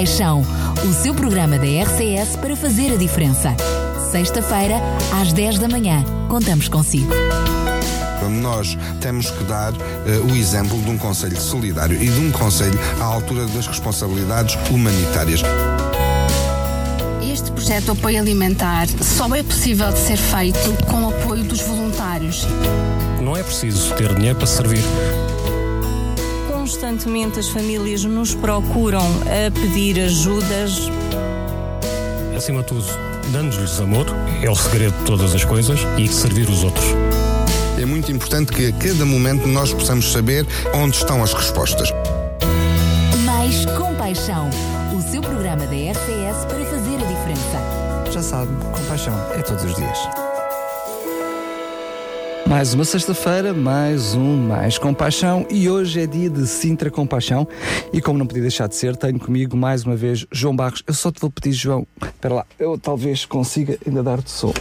Paixão, o seu programa da RCS para fazer a diferença. Sexta-feira, às 10 da manhã. Contamos consigo. Nós temos que dar uh, o exemplo de um Conselho solidário e de um Conselho à altura das responsabilidades humanitárias. Este projeto de apoio alimentar só é possível de ser feito com o apoio dos voluntários. Não é preciso ter dinheiro para servir. Constantemente as famílias nos procuram a pedir ajudas. Acima de tudo, dando-lhes amor, é o segredo de todas as coisas e servir os outros. É muito importante que a cada momento nós possamos saber onde estão as respostas. Mais compaixão, o seu programa da RCS para fazer a diferença. Já sabe, compaixão é todos os dias. Mais uma sexta-feira, mais um Mais Compaixão e hoje é dia de Sintra Compaixão e como não podia deixar de ser, tenho comigo mais uma vez João Barros. Eu só te vou pedir, João, espera lá, eu talvez consiga ainda dar-te som.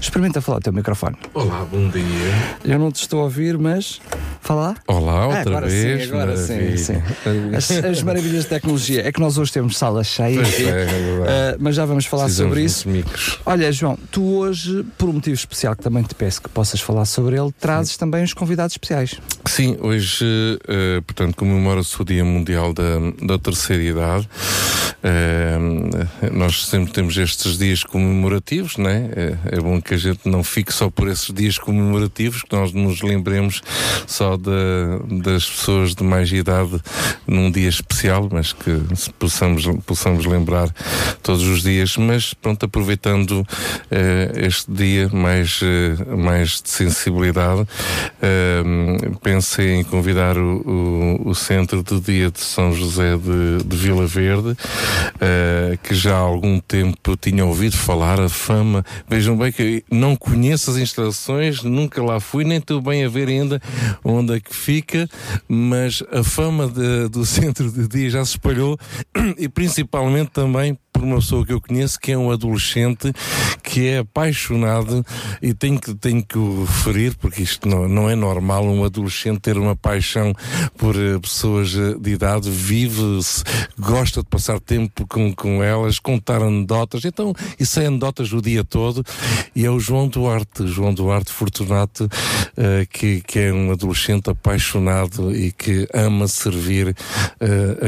Experimenta falar o teu microfone. Olá, bom dia. Eu não te estou a ouvir, mas Fala Olá, outra ah, agora vez. Sim, agora sim, sim. As, as, maravilhas da tecnologia. É que nós hoje temos sala cheia, pois é, é uh, mas já vamos falar Precisamos sobre isso. Micros. Olha, João, tu hoje, por um motivo especial que também te peço que possas falar sobre ele, trazes sim. também os convidados especiais. Sim, hoje, uh, portanto, comemora-se o Dia Mundial da, da Terceira Idade. Uh, nós sempre temos estes dias comemorativos, né? É, bom que a gente não fique só por esses dias comemorativos, que nós nos lembremos só de, das pessoas de mais idade num dia especial, mas que possamos, possamos lembrar todos os dias. Mas pronto, aproveitando uh, este dia mais, uh, mais de sensibilidade, pensei em convidar o, o, o, Centro do Dia de São José de, de Vila Verde, que já há algum tempo tinha ouvido falar, a fama. Vejam bem que não conheço as instalações, nunca lá fui, nem estou bem a ver ainda onde é que fica, mas a fama de, do centro de dia já se espalhou e principalmente também por uma pessoa que eu conheço que é um adolescente que é apaixonado e tenho que, tenho que o referir porque isto não, não é normal um adolescente ter uma paixão por uh, pessoas uh, de idade, vive-se, gosta de passar tempo com, com elas, contar anedotas, então isso é anedotas o dia todo. E é o João Duarte, João Duarte Fortunato, uh, que, que é um adolescente apaixonado e que ama servir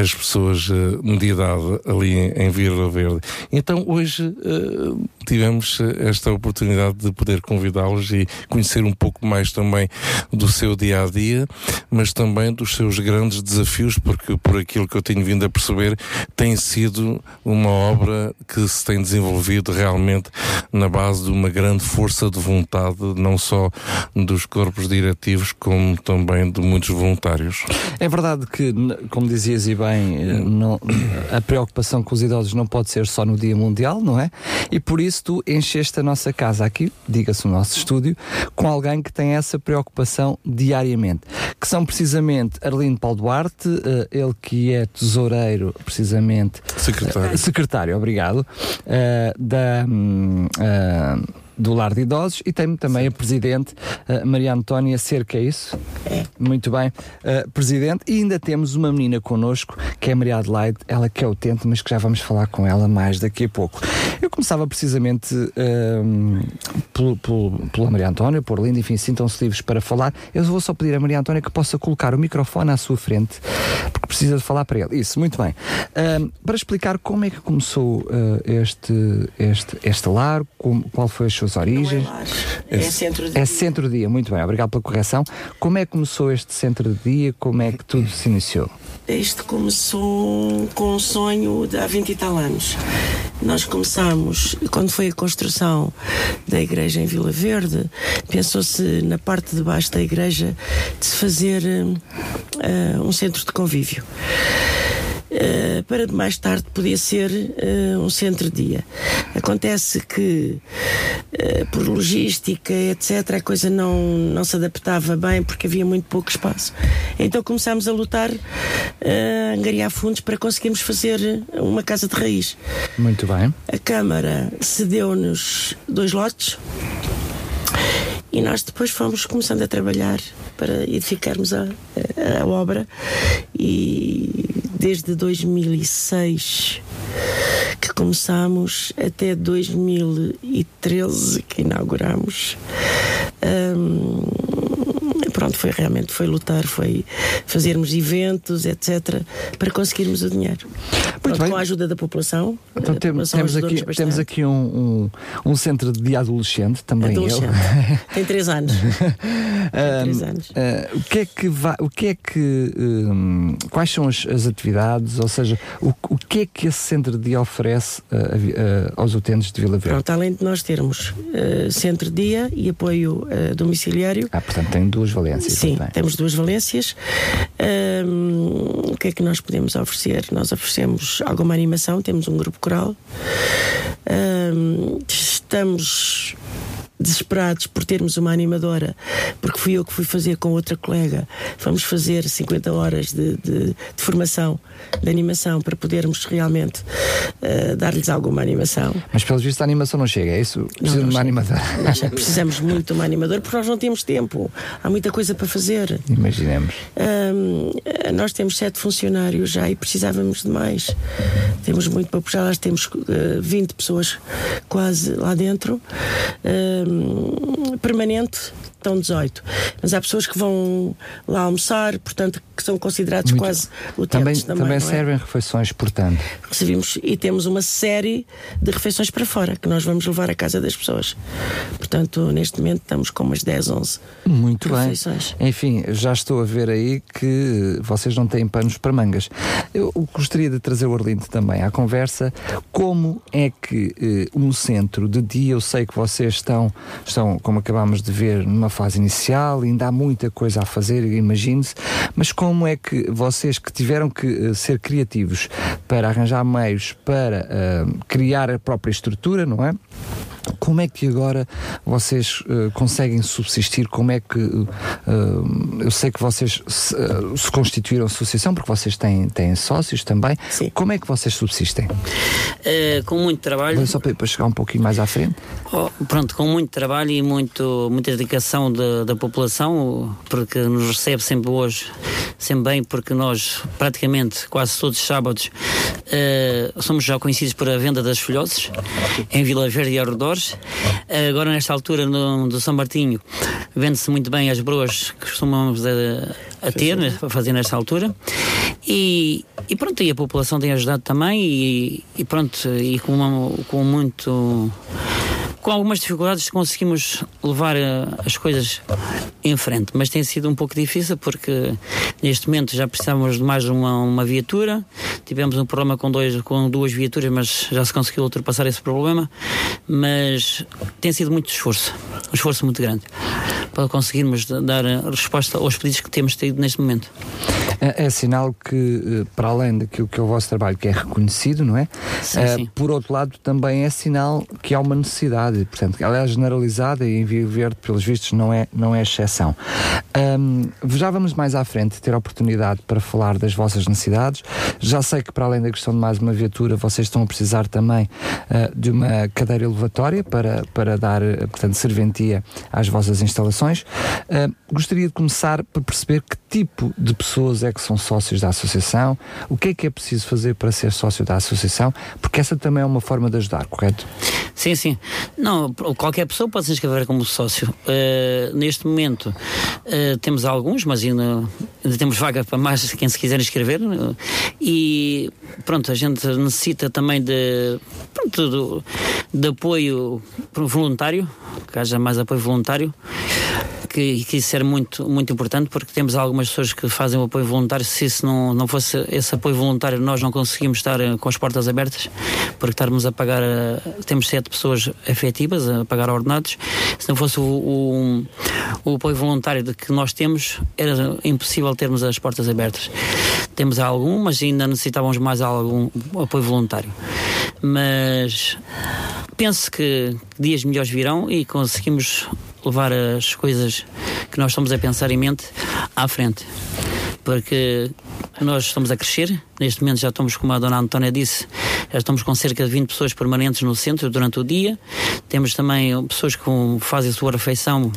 as pessoas de idade ali em, em Vila Verde. Então hoje uh, tivemos esta oportunidade de poder convidá-los e conhecer um pouco mais também do seu dia a dia, mas também dos seus grandes desafios, porque por aquilo que eu tenho vindo a perceber, tem sido uma obra que se tem desenvolvido realmente na base de uma grande força de vontade, não só dos corpos diretivos, como também de muitos voluntários. É verdade que, como dizias e bem, eh, não, a preocupação com os idosos não pode ser só no Dia Mundial, não é? E por isso tu encheste a nossa casa aqui, diga-se o nosso estúdio, com alguém que tem essa preocupação diariamente, que são precisamente Arlindo Paulo Duarte, uh, ele que é tesoureiro, precisamente. Secretário. Uh, secretário, obrigado. Uh, da. Do Lar de Idosos e tem também Sim. a Presidente uh, Maria Antónia Cerca, é isso? É. Muito bem. Uh, presidente, e ainda temos uma menina connosco, que é a Maria Adelaide, ela que é utente, mas que já vamos falar com ela mais daqui a pouco. Eu começava precisamente uh, pelo, pelo, pela Maria Antónia, por Linda, enfim, sintam-se livres para falar. Eu vou só pedir a Maria Antónia que possa colocar o microfone à sua frente, porque precisa de falar para ele. Isso, muito bem. Uh, para explicar como é que começou uh, este, este, este lar, como, qual foi as suas suas origens? É, é, centro-dia. É centro-dia, muito bem, obrigado pela correção. Como é que começou este centro-dia? Como é que tudo se iniciou? Isto começou com um sonho de há 20 e tal anos. Nós começámos, quando foi a construção da igreja em Vila Verde, pensou-se na parte de baixo da igreja de se fazer uh, um centro de convívio. Uh, para mais tarde podia ser uh, um centro-dia. Acontece que, uh, por logística, etc., a coisa não, não se adaptava bem porque havia muito pouco espaço. Então começámos a lutar, a angariar fundos para conseguirmos fazer uma casa de raiz. Muito bem. A Câmara cedeu-nos dois lotes. E nós depois fomos começando a trabalhar para edificarmos a, a, a obra e desde 2006 que começámos até 2013 que inauguramos. Um, pronto, foi realmente foi lutar, foi fazermos eventos, etc, para conseguirmos o dinheiro. Pronto, com a ajuda da população. Então tem, temos, aqui, temos aqui um, um, um, centro de adolescente, também adolescente. eu. Tem três anos. Tem três anos. Uh, o que é que vai, o que é que um, quais são as, as, atividades, ou seja, o, o que é que esse centro de dia oferece uh, uh, aos utentes de Vila Verde? Pronto, além de nós termos centro de dia e apoio domiciliário. Ah, portanto tem duas valências. Sim, também. temos duas valências. o que é que nós podemos oferecer? Nós oferecemos alguma animação, temos um grupo coral. estamos desesperados por termos uma animadora, porque fui eu que fui fazer com outra colega. Vamos fazer 50 horas de, de, de formação de animação para podermos realmente uh, dar-lhes alguma animação. Mas pelos vistos a animação não chega, é isso? Precisa de uma animadora. precisamos muito de uma animadora porque nós não temos tempo. Há muita coisa para fazer. Imaginemos. Um, nós temos sete funcionários já e precisávamos de mais. Temos muito para puxar, temos uh, eh, 20 pessoas quase lá dentro. Um, permanente estão 18. Mas há pessoas que vão lá almoçar, portanto, que são considerados Muito. quase utentes também. Também, também é? servem refeições, portanto. Recebemos e temos uma série de refeições para fora que nós vamos levar à casa das pessoas. Portanto, neste momento estamos com umas 10, 11 Muito refeições. bem. Enfim, já estou a ver aí que vocês não têm panos para mangas. Eu gostaria de trazer o Arlindo também à conversa. Como é que eh, um centro de dia, eu sei que vocês estão, estão, como acabámos de ver, numa fase inicial, ainda há muita coisa a fazer, imagine-se, mas como é que vocês que tiveram que uh, ser criativos para arranjar meios para uh, criar a própria estrutura, não é? Como é que agora vocês uh, conseguem subsistir? Como é que. Uh, eu sei que vocês se, uh, se, constituíram associação, porque vocês têm, têm sócios também. Sim. Como é que vocês subsistem? com muito trabalho. Só para, para, chegar um pouquinho mais à frente. Oh, pronto, com muito trabalho e muito, muita dedicação de, da população, porque nos recebe sempre hoje, sempre bem, porque nós praticamente quase todos os sábados somos já conhecidos por a venda das folhoses em Vila Verde e arredores arredores. Agora, nesta altura no, do São Martinho, vende-se muito bem as broas que costumamos a, eh, a ter, né, a fazer nesta altura. E, e, pronto, e a população tem ajudado também e, e pronto, e com, uma, com muito com algumas dificuldades conseguimos levar uh, as coisas em frente, mas tem sido um pouco difícil porque neste momento já precisamos de mais uma, uma viatura. Tivemos um problema com, dois, com duas viaturas, mas já se conseguiu ultrapassar esse problema. Mas tem sido muito esforço, um esforço muito grande para conseguirmos dar resposta aos pedidos que temos tido neste momento. É, é, sinal que, eh, para além daquilo que é o vosso trabalho, que é reconhecido, não é? Sim, sim. Por outro lado, também é sinal que há uma necessidade, portanto, ela é generalizada e em Via Verde, pelos vistos, não é, não é exceção. Um, já vamos mais à frente ter a oportunidade para falar das vossas necessidades. Já sei que, para além da questão de mais uma viatura, vocês estão a precisar também uh, de uma cadeira elevatória para, para dar, portanto, serventia às vossas instalações. Uh, gostaria de começar por perceber que tipo de pessoas é que são sócios da associação, o que é que é preciso fazer para ser sócio da associação, porque essa também é uma forma de ajudar, correto? Sim, sim. Não, qualquer pessoa pode se inscrever como sócio. Uh, neste momento uh, temos alguns, mas ainda, ainda, temos vaga para mais quem se quiser inscrever. E pronto, a gente necessita também de, pronto, de, de apoio voluntário, que haja mais apoio voluntário que, que isso era muito, muito importante porque temos algumas pessoas que fazem o apoio voluntário. Se isso não, não fosse esse apoio voluntário, nós não conseguimos estar eh, com as portas abertas, porque estarmos a pagar, eh, temos sete pessoas efetivas a pagar ordenados. Se não fosse o, o, o apoio voluntário de que nós temos, era impossível termos as portas abertas. Temos algum, mas ainda necessitávamos mais algum apoio voluntário. Mas penso que dias melhores virão e conseguimos levar as coisas que nós estamos a pensar em mente à frente. Porque nós estamos a crescer, neste momento já estamos, como a dona Antónia disse, já estamos com cerca de 20 pessoas permanentes no centro durante o dia. Temos também pessoas que fazem a sua refeição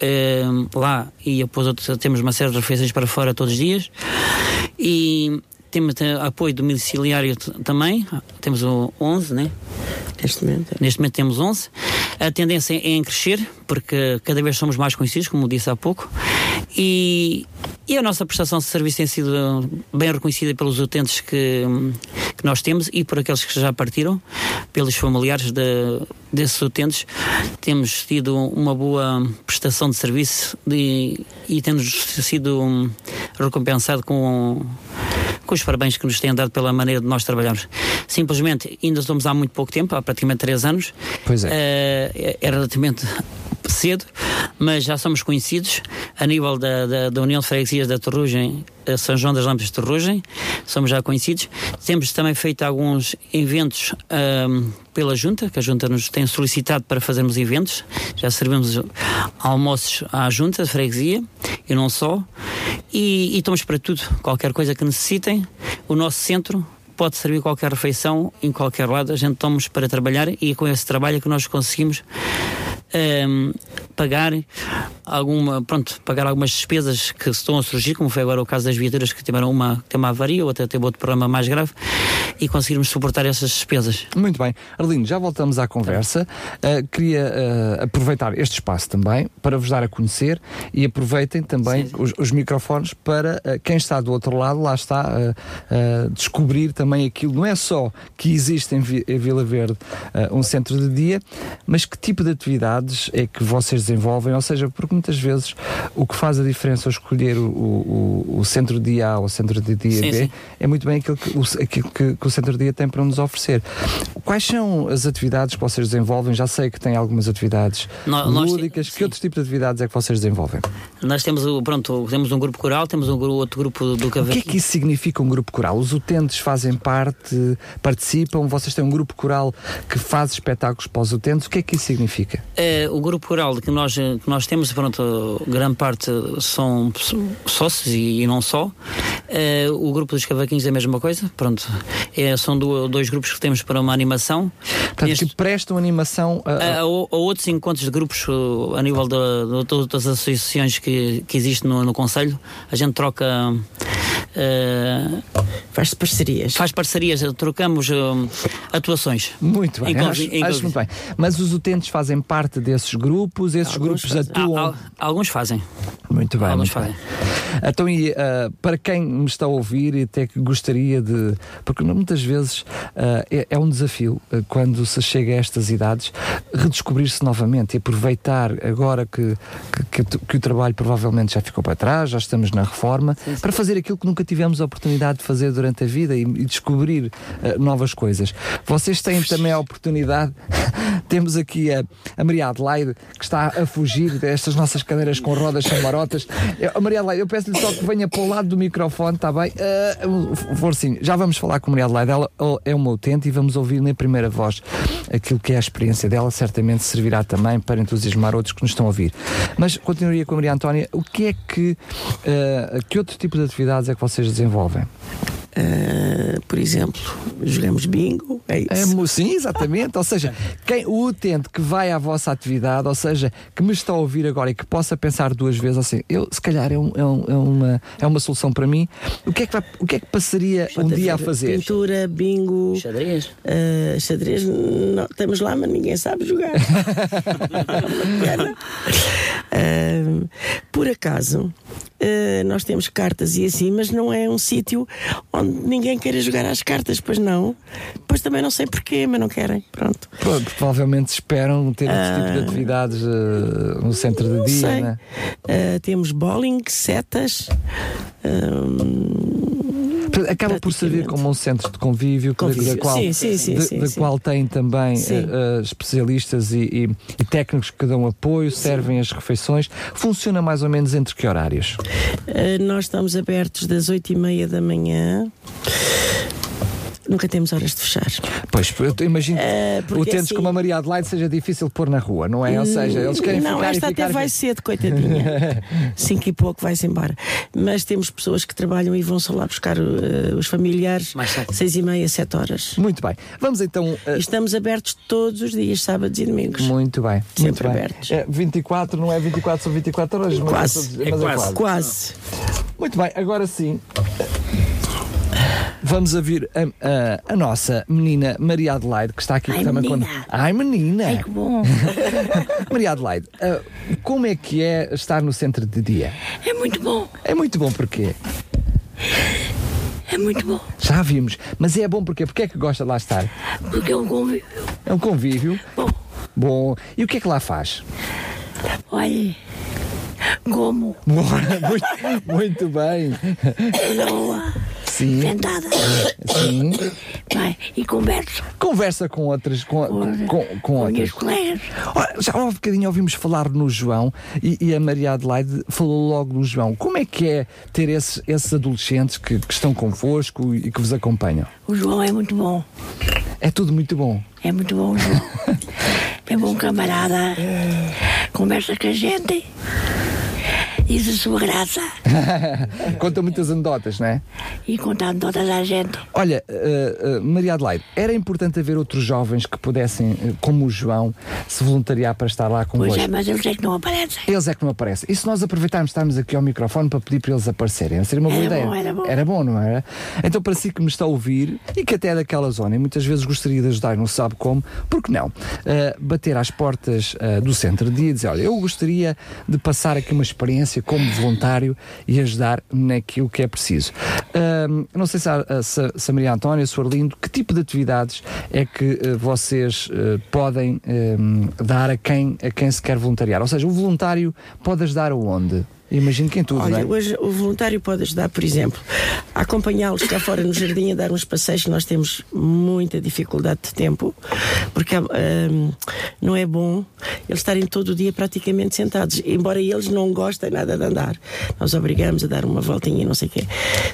eh, lá e depois temos uma série de refeições para fora todos os dias. E temos eh, apoio domiciliário também, temos o 11, né? Neste momento. Neste momento temos 11. A tendência é em crescer, porque cada vez somos mais conhecidos, como disse há pouco. E, e a nossa prestação de serviço tem sido bem reconhecida pelos utentes que, que nós temos e por aqueles que já partiram, pelos familiares de, desses utentes. Temos tido uma boa prestação de serviço de- e temos sido hum, recompensado com com os parabéns que nos têm dado pela maneira de nós trabalharmos. Simplesmente, ainda estamos há muito pouco tempo, há praticamente três anos. Pois é. Eh, é relativamente cedo, mas já somos conhecidos a nível da, da, da União de Freguesias da Torrugem, eh, São João das Lâmpadas de Torrugem, somos já conhecidos. Temos também feito alguns eventos ahm, pela Junta, que a Junta nos tem solicitado para fazermos eventos. Já servimos almoços à Junta de Freguesia e não só. E, e estamos para tudo, qualquer coisa que necessitem. O nosso centro pode servir qualquer refeição em qualquer lado. A gente estamos para trabalhar e é com esse trabalho que nós conseguimos ehm, pagar alguma, pronto, pagar algumas despesas que estão a surgir, como foi agora o caso das viaturas que tiveram uma, tem uma avaria, outra teve outro problema mais grave, e conseguirmos suportar essas despesas. Muito bem. Arlindo, já voltamos à conversa. Uh, queria uh, aproveitar este espaço também para vos dar a conhecer e aproveitem também Sim, sim. Os, os microfones para uh, quem está do outro lado, lá está, descobrir também aquilo. Não é só que existe em, Vi- em Vila Verde um centro de dia, mas que tipo de atividades é que vocês desenvolvem? Ou seja, porque muitas vezes o que faz a diferença ao escolher o, o, o centro de dia A ou o centro de dia Sim, B sim. é muito bem aquilo, que o, aquilo que, que o Centro de Dia tem para nos oferecer. Quais são as atividades que vocês desenvolvem? Já sei que tem algumas atividades nós- lúdicas. Que outros tipos de atividades é que vocês desenvolvem? Nós temos, o, pronto, temos um grupo coral, temos um outro grupo do O que é cavaquinho. que isso significa um grupo coral? Os utentes fazem parte, participam? Vocês têm um grupo coral que faz espetáculos para os utentes? O que é que isso significa? Eh, o grupo coral que nós, eh, que nós temos, pronto, grande parte são sócios e, e não só. Eh, o grupo dos cavaquinhos é a mesma coisa, pronto. Eh, são do- dois grupos que temos para uma animação. Portanto, Neste- que prestam animação a, a, a- a outros encontros de grupos uh, a nível de, de todas as associações que, que existem no, no Conselho. A gente troca. Uh, Faz-se parcerias. faz parcerias, trocamos uh, atuações. Muito bem, acho, acho muito bem. Mas os utentes fazem parte desses grupos, esses Alguns grupos fazem. atuam. Al- al- alguns fazem. Muito bem, Alguns muito bem. Então, e ah, para quem me está a ouvir e até que gostaria de. Porque muitas vezes ah, é, é um desafio ah, quando se chega a estas idades redescobrir-se novamente e aproveitar agora que, que, que que o trabalho provavelmente já ficou para trás, já estamos na reforma, para fazer aquilo que nunca tivemos a oportunidade de fazer durante a vida e, e descobrir ah, novas coisas. Vocês têm também a oportunidade. Temos aqui a, a Maria Adelaide que está a fugir destas nossas cadeiras com rodas chamarotas. Eu, a Maria Adelaide, eu peço-lhe só que venha para o lado do microfone, está bem? Uh, Forcinho, já vamos falar com a Maria Adelaide. Ela é uma utente e vamos ouvir na primeira voz aquilo que é a experiência dela. Certamente servirá também para entusiasmar outros que nos estão a ouvir. Mas continuaria com a Maria Antónia. O que é que. uh, que outro tipo de atividades é que desenvolvem? Ah, por exemplo, jogamos bingo, é É, isso. mo- sim, exatamente. Ou seja, quem, o utente que vai à vossa atividade, ou seja, que me está a ouvir agora e que possa pensar duas vezes assim, eu se calhar é, um- é um- é uma, é uma solução para mim, o que é que, vai- o que, é que passaria um dia a fazer? Pintura, bingo, Xadrez. ah, xadrez, não, estamos lá, mas ninguém sabe jogar. Ah, por acaso, ah, nós temos cartas e assim, mas não é um sítio onde ninguém queira jogar às cartas, pois não. Pois também não sei porquê, mas não querem. Pronto. Pô, Provavelmente esperam ter outro tipo de atividades eh, no centro de Ah. Não dia, sei. né? Ah, temos bowling, setas. ah, Portanto, Acaba por servir como um centro de convívio, Convívio. da qual, Sim, sim, sim, da- qual tem também eh, especialistas e, e- e técnicos que dão apoio, servem as refeições. Funciona mais ou menos entre que horários? Uh, nós estamos abertos das 8 e meia da manhã. Nunca temos horas de fechar. Pois, eu imagino que Eh, porque utentes assim- como a Maria Adelaide seja difícil pôr na rua, não é? Ou seja, eles querem não, ficar esta e ficar. até vai cedo, coitadinha. Cinco e pouco vai-se embora. Mas temos pessoas que trabalham e vão só lá buscar eh, os familiares Mais tarde. seis e meia, sete horas. Muito bem. Vamos então. E estamos abertos todos os dias, sábados e domingos. Muito bem, muito Sempre bem. abertos. É, 24 não é 24, são 24 horas, mas Quase. é, mas é quase. Quase. Muito bem, agora sim. Vamos a vir a, a- a nossa menina Maria Adelaide, que está aqui Ai, também menina. quando. Ai, menina! Ai, que bom. Maria Adelaide, ah, como é que é estar no centro de dia? É muito bom. É muito bom porque É muito bom. já vimos, mas é bom porque porque é que gosta de lá estar? Porque é um convívio. É um convívio. Bom, Bom, e o que é que lá faz? olha. Como? Muito, muito bem. Rua. Sim, Sentada. sim. Vai. E converso Conversa com outras, com, com, com com outras. colegas. Ora, já há um bocadinho ouvimos falar no João e, e a Maria Adelaide falou logo no João. Como é que é ter esses, esses adolescentes que, que estão convosco e que vos acompanham? O João é muito bom. É tudo muito bom. É muito bom, o João. É bom camarada. Conversa com a gente. Diz a sua graça. Conta muitas anedotas, não é? E contando toda a gente. Olha, eh, eh, Maria Adelaide, era importante haver outros jovens que pudessem, eh, como o João, se voluntariar para estar lá Pois convosco. é, mas eles é que não aparecem. Eles é que não aparecem. E se nós aproveitarmos estarmos aqui ao microfone para pedir para eles aparecerem? Seria uma boa Era ideia. bom, era bom. Era bom, não era? Então, para si que me está a ouvir e que até é daquela zona e muitas vezes gostaria de ajudar e não sabe como, por que não? Ah, bater às portas do centro de dia e dizer: Olha, eu gostaria de passar aqui uma experiência como voluntário e ajudar naquilo que é preciso. Ah, não sei se a, se, a- Maria Antónia, se o que tipo de atividades é que ah, vocês ah, podem ah, dar a quem, a quem se quer voluntariar? Ou seja, o voluntário pode ajudar aonde? Imagino que em tudo, Olha, é? hoje o voluntário pode ajudar, por exemplo, a acompanhá-los cá fora no jardim a dar uns passeios. Nós temos muita dificuldade de tempo, porque hum, não é bom eles estarem todo o dia praticamente sentados, embora eles não gostem nada de andar. Nós obrigamos a dar uma voltinha e não sei o quê.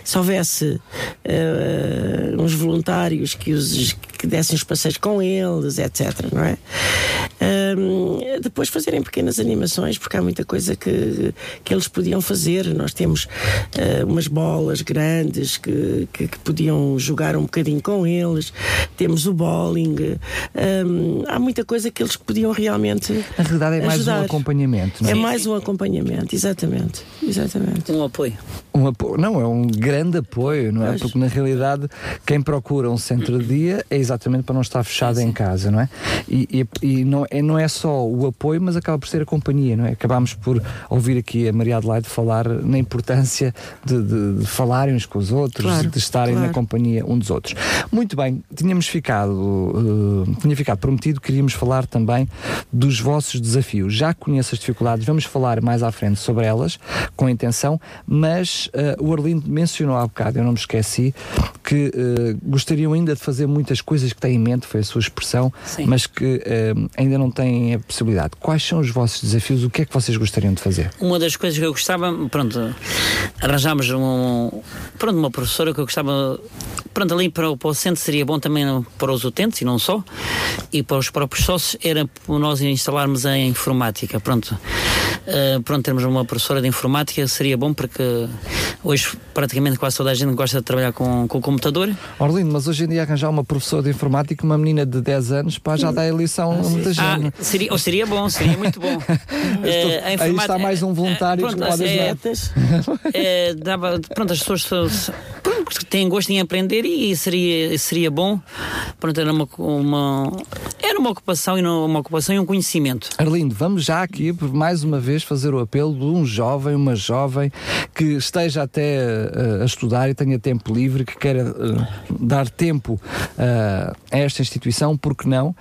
Se houvesse eh, uns voluntários que, os, que dessem os passeios com eles, etc., não é? Hum, depois fazerem pequenas animações, porque há muita coisa que, que eles podiam fazer. Nós temos eh, umas bolas grandes que, que, que podiam jogar um bocadinho com eles, temos o bowling. Hum, há muita coisa que eles podiam realmente. Na realidade é mais ajudar. um acompanhamento, não é? É mais um acompanhamento, exatamente. exatamente. Um apoio. Um apo- Não, é um grande apoio, não é? Pois. Porque na realidade quem procura um centro de dia é exatamente para não estar fechado em casa, não é? E, e- e não, é, não é só o apoio, mas acaba por ser a companhia, não é? Acabámos por ouvir aqui a Maria Adelaide falar na importância de, de- de falarem uns com os outros, Claro, de estarem na claro. companhia um dos outros. Muito bem, tínhamos ficado, eh, tinha ficado prometido, queríamos falar também dos vossos desafios. Já conheço as dificuldades, vamos falar mais à frente sobre elas, com intenção, mas eh, o Arlindo mencionou há bocado, eu não me esqueci, que eh, gostariam ainda de fazer muitas coisas que têm em mente, foi a sua expressão, Sim. mas que ainda não têm a possibilidade. Quais são os vossos desafios? O que é que vocês gostariam de fazer? Uma das coisas que eu gostava, pronto, arranjámos um, pronto, uma professora que eu gostava, pronto, ali para, para o centro seria bom também para os utentes e não só, e para os próprios sócios, era nós instalarmos a informática, pronto. Uh, pronto, termos uma professora de informática seria bom porque hoje praticamente quase toda a gente gosta de trabalhar com, com o computador. Orlindo, mas hoje em dia arranjar uma professora de informática, uma menina de 10 anos, pá, já dá a lição a muita gente. Ah, seria, ou seria bom, seria muito bom. Eh, a Aí informática- está mais um voluntário eh, que pronto, pode é- ajudar. é, dava, pronto, as pessoas pronto, têm gosto em aprender e seria, seria bom. Pronto, era uma, uma, era uma ocupação e não- uma ocupação e um conhecimento. Arlindo, vamos já aqui mais uma vez fazer o apelo de um jovem, uma jovem que esteja até eh, a estudar e tenha tempo livre, que queira eh, dar tempo eh, a esta instituição, porque não?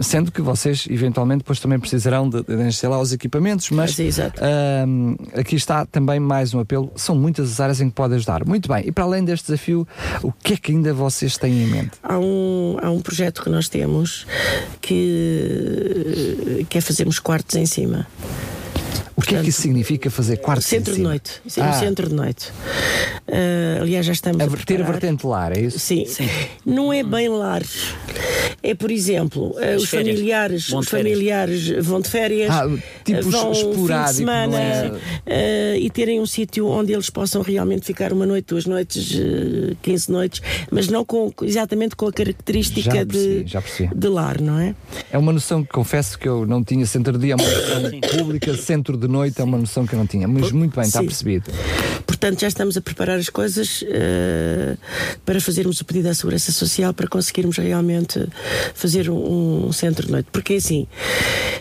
Sendo que vocês eventualmente depois também precisarão de, de instalar os equipamentos, mas exato. Ahm, aqui está também mais um apelo. São muitas as áreas em que pode ajudar. Muito bem, e para além deste desafio, o que é que ainda vocês têm em mente? Há um, há um projeto que nós temos que, que é fazermos quartos em cima. O que é que isso significa fazer quartos em Centro de noite. Isso é um Ah. centro de noite. Uh, aliás, já estamos A a, ter a vertente lar, é isso? Sim. Não é bem lar. É, por exemplo, As os férias. familiares, Vão de os familiares vão de férias, Ah, tipo vão fim de semana é? eh, e terem um sítio onde eles possam realmente ficar uma noite, duas noites, eh, 15 noites, mas não com, exatamente com a característica Já percebi, de, já percebi. de lar, não é? É uma noção que confesso que eu não tinha. Centro de dia é uma noção pública, centro de noite é uma noção que eu não tinha. Mas muito bem, está Sim. percebido. Portanto, já estamos a preparar as coisas eh, para fazermos o pedido à Segurança Social para conseguirmos realmente fazer um, um centro de noite. Porque assim,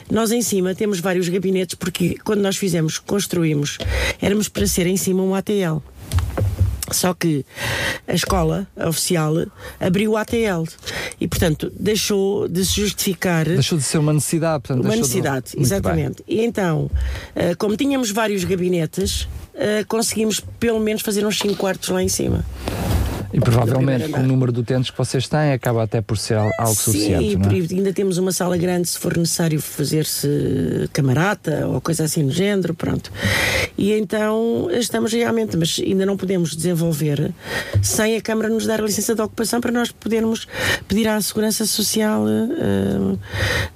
nós em cima temos vários gabinetes, porque quando nós fizemos, construímos, éramos para ser em cima um ATL. Só que a escola oficial abriu o ATL e, portanto, deixou de se justificar Deixou de ser uma necessidade. Portanto, uma de- necessidade, bem. exatamente. E então, eh, como tínhamos vários gabinetes, eh, conseguimos pelo menos fazer uns 5 quartos lá em cima. E provavelmente com o número de utentes que vocês têm acaba até por ser al- algo Sim, suficiente, por é? ainda temos uma sala grande se for necessário fazer-se camarata ou coisa assim no género, pronto. E então estamos realmente, mas ainda não podemos desenvolver sem a Câmara nos dar a licença de ocupação para nós podermos pedir à Segurança Social eh,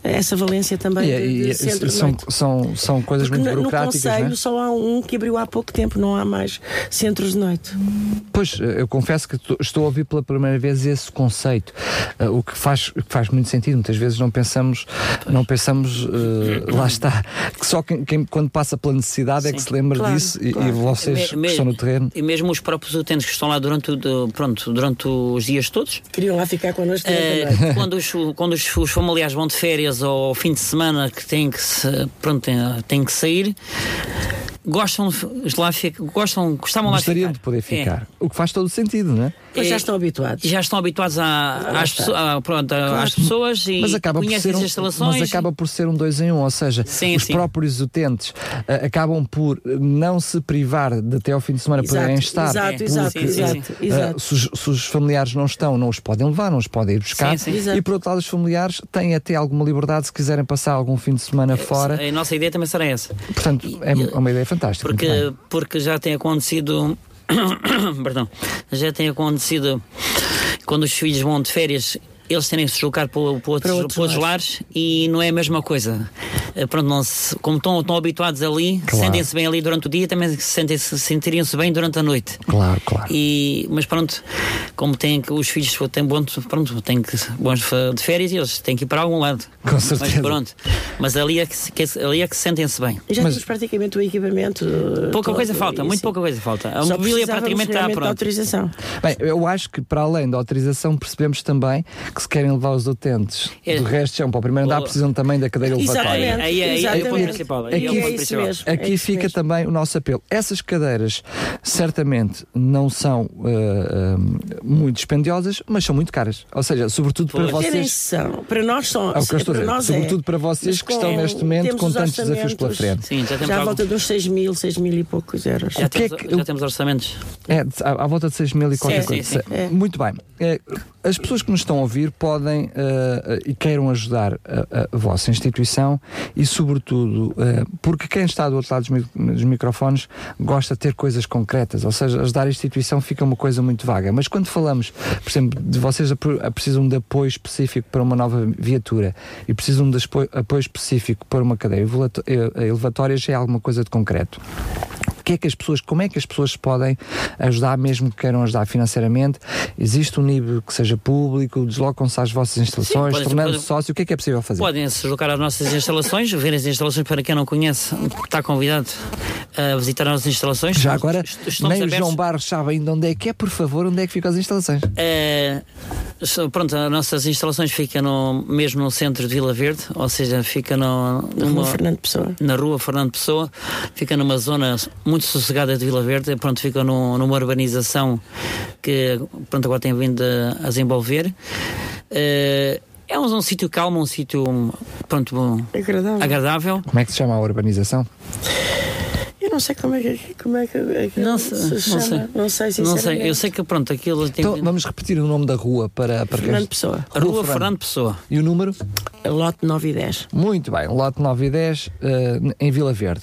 essa valência também E, é- de, e- de e- de são, são, são coisas Porque muito no, no burocráticas, Conselho é? só há um que abriu há pouco tempo, não há mais centros de noite. Pois, eh, eu confesso que estou a ouvir pela primeira vez esse conceito, eh, o que faz, que faz muito sentido. Muitas vezes não pensamos, não pensamos, eh, lá está, que só quem, quem- quando passa pela necessidade é que se lembra Claro, disso e- e, claro. vocês Me- que me- estão no terreno. E mesmo os próprios utentes que estão lá durante, o, de- pronto, durante os dias todos, Queriam lá ficar connosco noite. quando, os, quando os, os familiares vão de férias ou ao fim de semana que têm que, se, pronto, têm, têm que sair, gostam, de lá fica- gostam, gostavam lá de Gostariam ficar. de poder É. ficar. O que faz todo o sentido, não é? Mas já estão habituados. já estão habituados a- às, pesso- a- pronto, a- às pessoas e Mas acaba, por conhecem ser as um, instalações. mas acaba por ser um dois em um, ou seja, Sim, os sim. próprios utentes eh, acabam por não se privar de até ao fim de semana Exato, poderem estar. exato, exato, porque, exato, eh, exato. se, os, se os familiares não estão, não os podem levar, não os podem ir buscar. Sim. E por outro lado, os familiares têm até alguma liberdade se quiserem passar algum fim de semana fora. A nossa ideia também será essa. Portanto, é uma ideia fantástica. Muito Porque, porque já tem acontecido. perdão. Já tem acontecido quando os filhos vão de férias. Eles terem que se deslocar para, para, outros, Para outros para outros lares e não é a mesma coisa. Eh, Pronto, não se- como estão, estão habituados ali, Claro. sentem-se bem ali durante o dia, também se sentem-se- sentiriam-se bem durante a noite. Claro, claro. E, mas pronto, como têm que os filhos têm bom, pronto, têm que bons de férias e eles têm que ir para algum lado. Com Mas certeza. pronto, mas ali é que, se- que, ali é que se sentem-se bem. Já Mas- temos praticamente o equipamento. Pouca todo, coisa falta, e muito pouca coisa falta. A Só mobília praticamente está pronta. autorização. Bem, eu acho que para além da autorização percebemos também que se querem levar os utentes É. do resto chão para o primeiro andar precisam também da cadeira elevatória. Exatamente. Aí, aí, aí é o ponto. Aí Aqui é o é ponto isso principal. mesmo. Aqui é isso fica mesmo. também o nosso apelo. Essas cadeiras certamente não são ah, muito dispendiosas, mas são muito caras. Ou seja, sobretudo para vocês. são. Para nós são. É o que eu estou a para dizer. nós Sobretudo é. para vocês que estão neste momento com os tantos desafios pela frente. Sim, já temos, Já à volta dos 6 mil, 6 mil e poucos euros. já, que é temos, que- já o- temos orçamentos. É, à, à volta de 6 mil e qualquer sim, coisa. sim. É. Muito bem. É, as pessoas que nos estão a ouvir podem ah, ah, e queiram ajudar a, a vossa instituição e, sobretudo, ah, porque quem está do outro lado dos, dos microfones gosta de ter coisas concretas, ou seja, ajudar a instituição fica uma coisa muito vaga. Mas quando falamos, por exemplo, de vocês precisam de apoio específico para uma nova viatura e precisam de apoio, específico para uma cadeia elevatória, já é alguma coisa de concreto. O que é que as pessoas, como é que as pessoas podem ajudar, mesmo que queiram ajudar financeiramente? Existe um nível que seja público, deslocam-se às vossas instalações, tornando-se sócio, o que é que é possível fazer? Podem se deslocar às nossas instalações, ver as instalações para quem não conhece, está convidado a visitar as nossas instalações. Já agora, Est- estamos nem o abertos. João Barros sabe ainda onde é que é, por favor, onde é que ficam as instalações? So- pronto, as nossas instalações ficam no, mesmo no centro de Vila Verde, ou seja, fica no, Na numa- rua Fernando Pessoa. na rua Fernando Pessoa, fica numa zona muito sossegada de Vila Verde, pronto, fica no- numa urbanização que pronto, agora tem vindo a, a desenvolver. Eh, é um, um sítio calmo, um sítio pronto, bom, Agradável. agradável. Como é que se chama a urbanização? Não sei como é que, como é que aquilo Não se sei, não chama. sei. Não sei, Não sei, eu sei que pronto, aquilo tem. Então vamos repetir o nome da rua para, para Fernando Pessoa. Rua Fernando Pessoa. E o número? Lote 9 e 10. Muito bem, lote 9 e 10 eh, em Vila Verde.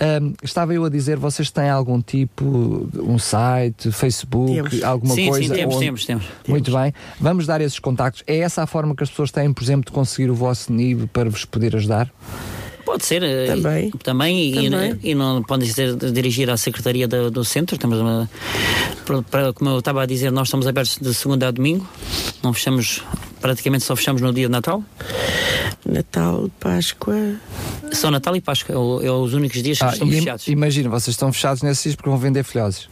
Ahm, estava eu a dizer, vocês têm algum tipo, um site, Facebook, Temos. alguma sim, coisa? sim, temos, onde- temos, temos. Muito bem, vamos dar esses contactos. É essa a forma que as pessoas têm, por exemplo, de conseguir o vosso NIB para vos poder ajudar? Pode ser. eh, Também. e- Também, e- Também. E, não podem ser dirigir à Secretaria do, do Centro. Temos uma, para- para- como eu estava a dizer, nós estamos abertos de segunda a domingo. Não fechamos, praticamente só fechamos no dia de Natal. Natal, Páscoa. Só Natal e Páscoa. É, é os únicos dias que Ah, estão fechados. Imagina, vocês estão fechados nesses dias porque vão vender filhoses.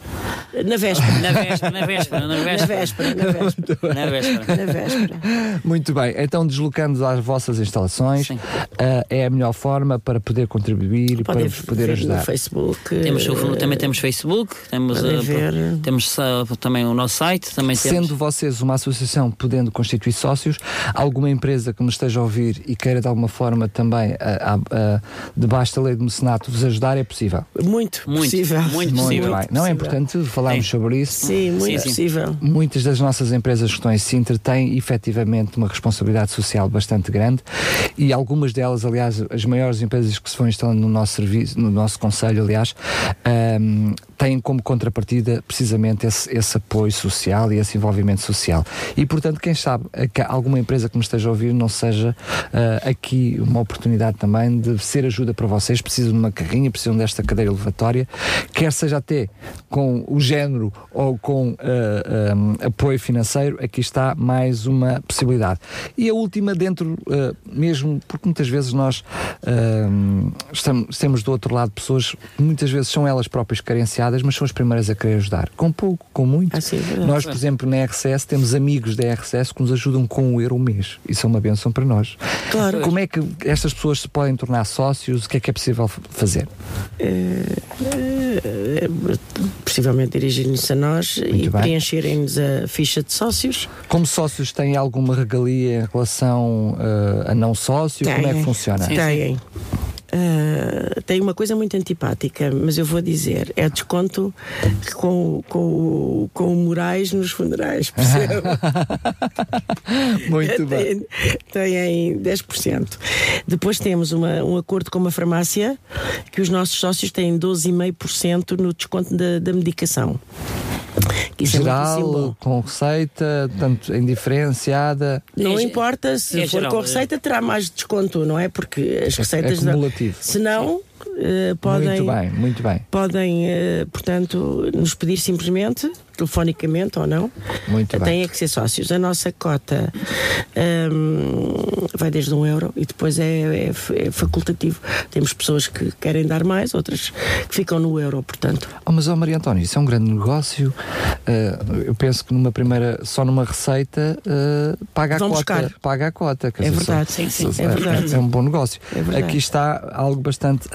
Na véspera. Na véspera, na véspera, na Na véspera. na véspera. Na véspera. Na véspera. Muito bem, então deslocando às vossas instalações ah, é a melhor forma para poder contribuir e para vos poder ver ajudar. no Facebook. Temos, o- eh, também temos Facebook, temos, eh, ver. temos ah, também o nosso site, também temos. Sendo vocês uma associação podendo constituir sócios, alguma empresa que nos esteja a ouvir e queira de alguma forma também, debaixo da lei de mecenato, vos ajudar, é possível. Muito, Muito, possível. muito Muito possível. bem. Não é importante falarmos Sim. sobre isso. Sim, muito Sim, sim. possível. Muitas das nossas empresas que estão em Sintra têm efetivamente uma responsabilidade social bastante grande e algumas delas, aliás, as maiores empresas que se vão instalando no nosso serviço, no nosso conselho, aliás, ahm, têm como contrapartida precisamente esse, esse apoio social e esse envolvimento social. E portanto, quem sabe que alguma empresa que me esteja a ouvir não seja ah, aqui uma oportunidade também de ser ajuda para vocês, precisam de uma carrinha, precisam desta cadeira elevatória, quer seja até com o género ou com ah, ah, apoio financeiro, aqui está mais uma possibilidade. E a última, dentro ah, mesmo, porque muitas vezes nós estamos, temos do outro lado pessoas que muitas vezes são elas próprias carenciadas, mas são as primeiras a querer ajudar. Com pouco, com muito. Ah, sim, é nós, por exemplo, na RCS temos amigos da RCS que nos ajudam com um euro o mês. Isso é uma benção para nós. Claro. Como é que estas pessoas se podem tornar sócios? O que é que é possível fazer? Eh, possivelmente dirigirem-se a nós e bem. preencherem-nos a ficha de sócios. Como sócios têm alguma regalia em relação eh, a não sócio? Como é que funciona? Têm. Ah, tem uma coisa muito antipática, mas eu vou dizer: é desconto com, com, com o Moraes nos funerais, percebe? Muito bem. Têm 10%. Depois temos uma- um acordo com uma farmácia que os nossos sócios têm 12,5% no desconto da, da medicação. Que isso é. Geral, com receita, tanto em diferenciada. Não É- importa, se é for geral, com é. receita terá mais desconto, não é? Porque as É receitas. cumulativo. Se não, eh, podem. Muito bem, muito bem. Podem, eh, portanto, nos pedir simplesmente, telefonicamente ou não. Muito bem. Têm é que ser sócios. A nossa cota hum, vai desde um euro e depois é, é é facultativo. Temos pessoas que querem dar mais, outras que ficam no euro, portanto. Oh, mas, oh, Maria António, isso é um grande negócio. Eh, eu penso que numa primeira, só numa receita, paga a cota. buscar. Paga a cota. É verdade, só- sim, sim, só- é verdade. É um bom negócio. É. Aqui está algo bastante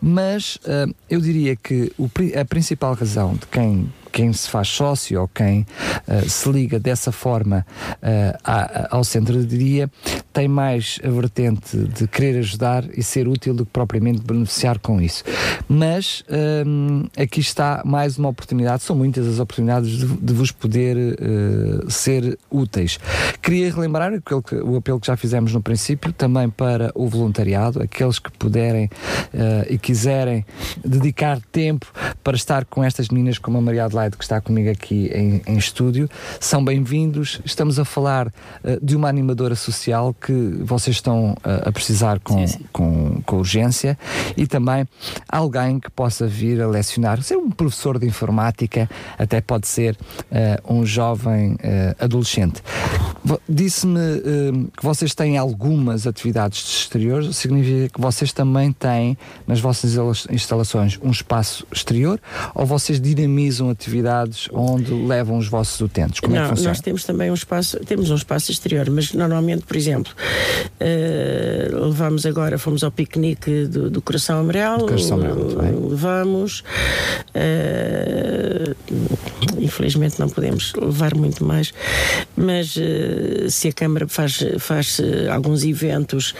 Mas eh, eu diria que o a principal razão de quem quem se faz sócio ou quem eh, se liga dessa forma eh, à- ao centro de dia tem mais a vertente de querer ajudar e ser útil do que propriamente beneficiar com isso. Mas hum, aqui está mais uma oportunidade, são muitas as oportunidades de, de vos poder eh, ser úteis. Queria relembrar que- o apelo que já fizemos no princípio, também para o voluntariado, aqueles que puderem eh, e quiserem dedicar tempo para estar com estas meninas como a Maria Adelaide, que está comigo aqui em, em estúdio, são bem-vindos. Estamos a falar eh, de uma animadora social que vocês estão eh, a precisar com, Com, com urgência. E também alguém que possa vir a lecionar, ser um professor de informática, até pode ser eh, um jovem adolescente. Disse-me que vocês têm algumas atividades de exterior, significa que vocês também têm nas vossas instala- instalações um espaço exterior? Ou vocês dinamizam atividades onde levam os vossos utentes? Como é não, que funciona? nós temos também um espaço, temos um espaço exterior, mas normalmente, por exemplo, eh, levamos agora, fomos ao piquenique do, do Coração Amarelo, Do Coração Amarelo, levamos, eh, infelizmente não podemos levar muito mais, mas uh, se a Câmara faz, faz alguns eventos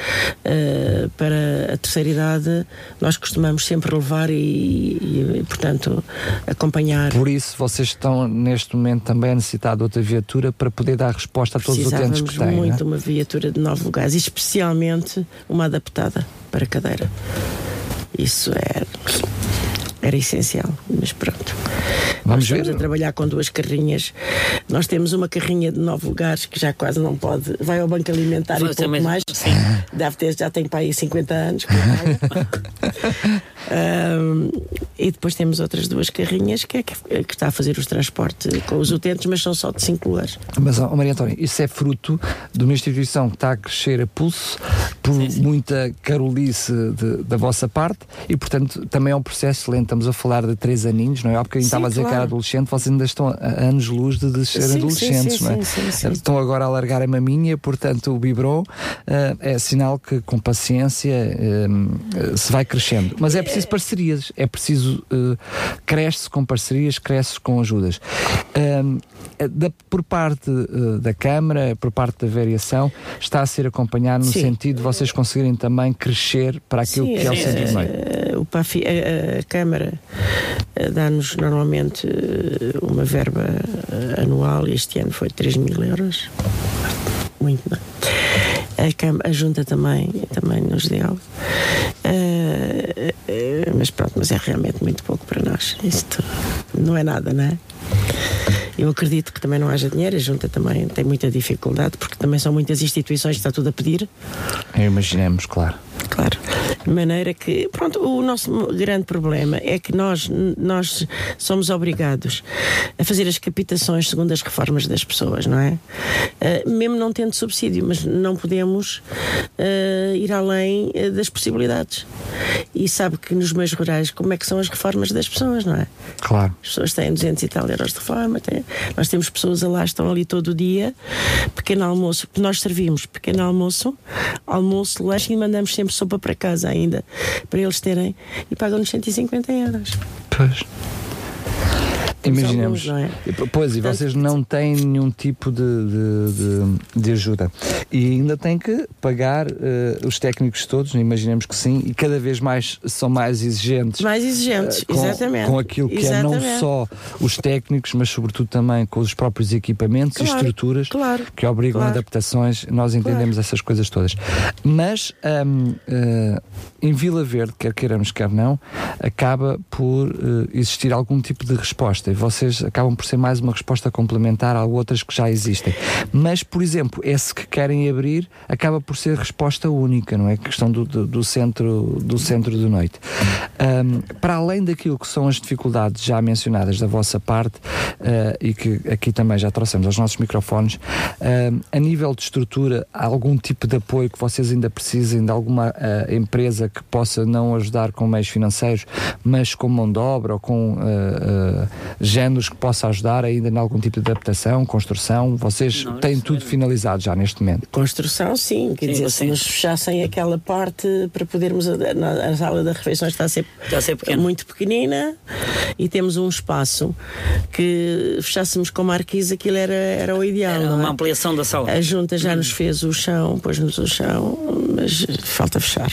uh, para a terceira idade, nós costumamos sempre levar e, e, portanto, acompanhar. Por isso, vocês estão neste momento também a necessitar de outra viatura para poder dar resposta a todos os utentes que têm. muito é? uma viatura de nove lugares, e especialmente uma adaptada para cadeira. Isso é era essencial, mas pronto. Vamos Nós estamos ver. a trabalhar com duas carrinhas. Nós temos uma carrinha de nove lugares que já quase não pode. Vai ao banco alimentar Foi e pouco também. mais. Sim. Deve ter, já tem para aí 50 anos. um, e depois temos outras duas carrinhas que é que, que, está a fazer os transportes com os utentes, mas são só de cinco lugares. Mas, oh, Maria Antónia, isso é fruto de uma instituição que está a crescer a pulso por sim, sim. muita carolice de, da vossa parte e, portanto, também é um processo lento estamos a falar de três aninhos, não é? Há bocadinho estava a dizer era adolescente, vocês ainda estão a anos-luz de, de ser sim, adolescentes, sim, não é? Sim, estão agora a largar a maminha, portanto, o biberon uh, é sinal que com paciência uh, se vai crescendo. Mas é preciso parcerias, é preciso. Cresce com parcerias, cresce com ajudas. Da, por parte da Câmara, por parte da variação, está a ser acompanhado no sentido de vocês conseguirem também crescer para aquilo que é o centro meio. O PAFI, a, a Câmara eh, dá-nos normalmente eh, uma verba eh, anual e este ano foi 3 mil euros. Muito bem. A, Câmara, a Junta também, também nos deu. Uh, mas pronto, mas é realmente muito pouco para nós. Isto não é nada, não é? Eu acredito que também não haja dinheiro, a Junta também tem muita dificuldade, porque também são muitas instituições que está tudo a pedir. Imaginemos, claro. Claro. De maneira que, pronto, o nosso grande problema é que nós, nós somos obrigados a fazer as captações segundo as reformas das pessoas, não é? Uh, mesmo não tendo subsídio, mas não podemos uh, ir além uh, das possibilidades. E sabe que nos meios rurais, como é que são as reformas das pessoas, não é? Claro. As pessoas têm 200 e tal euros de reforma, têm, nós temos pessoas lá, estão ali todo o dia, pequeno almoço, nós servimos pequeno almoço, almoço, lanche e mandamos sempre sopa para casa ainda, para eles terem, e pagam-nos 150 euros. Pois. Imaginemos. Alguns, é? Pois, e vocês não têm nenhum tipo de, de, de, de ajuda. E ainda têm que pagar uh, os técnicos todos, imaginemos que sim, e cada vez mais são mais exigentes. Mais exigentes, uh, com, exatamente. Com aquilo que exatamente. é não só os técnicos, mas sobretudo também com os próprios equipamentos claro, e estruturas claro, que obrigam claro. adaptações. Nós entendemos essas coisas todas. Mas um, uh, eh, em Vila Verde, quer queiramos, quer não, acaba por existir algum tipo de resposta e vocês acabam por ser mais uma resposta complementar a outras que já existem. Mas, por exemplo, esse que querem abrir acaba por ser resposta única, não é? Questão do, do, do centro, do centro de noite. Um, para além daquilo que são as dificuldades já mencionadas da vossa parte uh, e que aqui também já trouxemos aos nossos microfones, a nível de estrutura, há algum tipo de apoio que vocês ainda precisem de alguma uh, empresa que possa não ajudar com meios financeiros, mas com mão de obra ou com uh, géneros que possa ajudar ainda em algum tipo de adaptação, construção? Vocês não, têm tudo é... finalizado já neste momento? Construção, sim. Quer sim, dizer, sim. se nos fechassem aquela parte para podermos. Na, a sala de refeições está a ser, está a ser muito pequenina e temos um espaço que fechássemos com marquise, aquilo era, era o ideal. Era uma é? ampliação da sala. A junta já hum. nos fez o chão, pôs-nos o chão, mas falta fechar.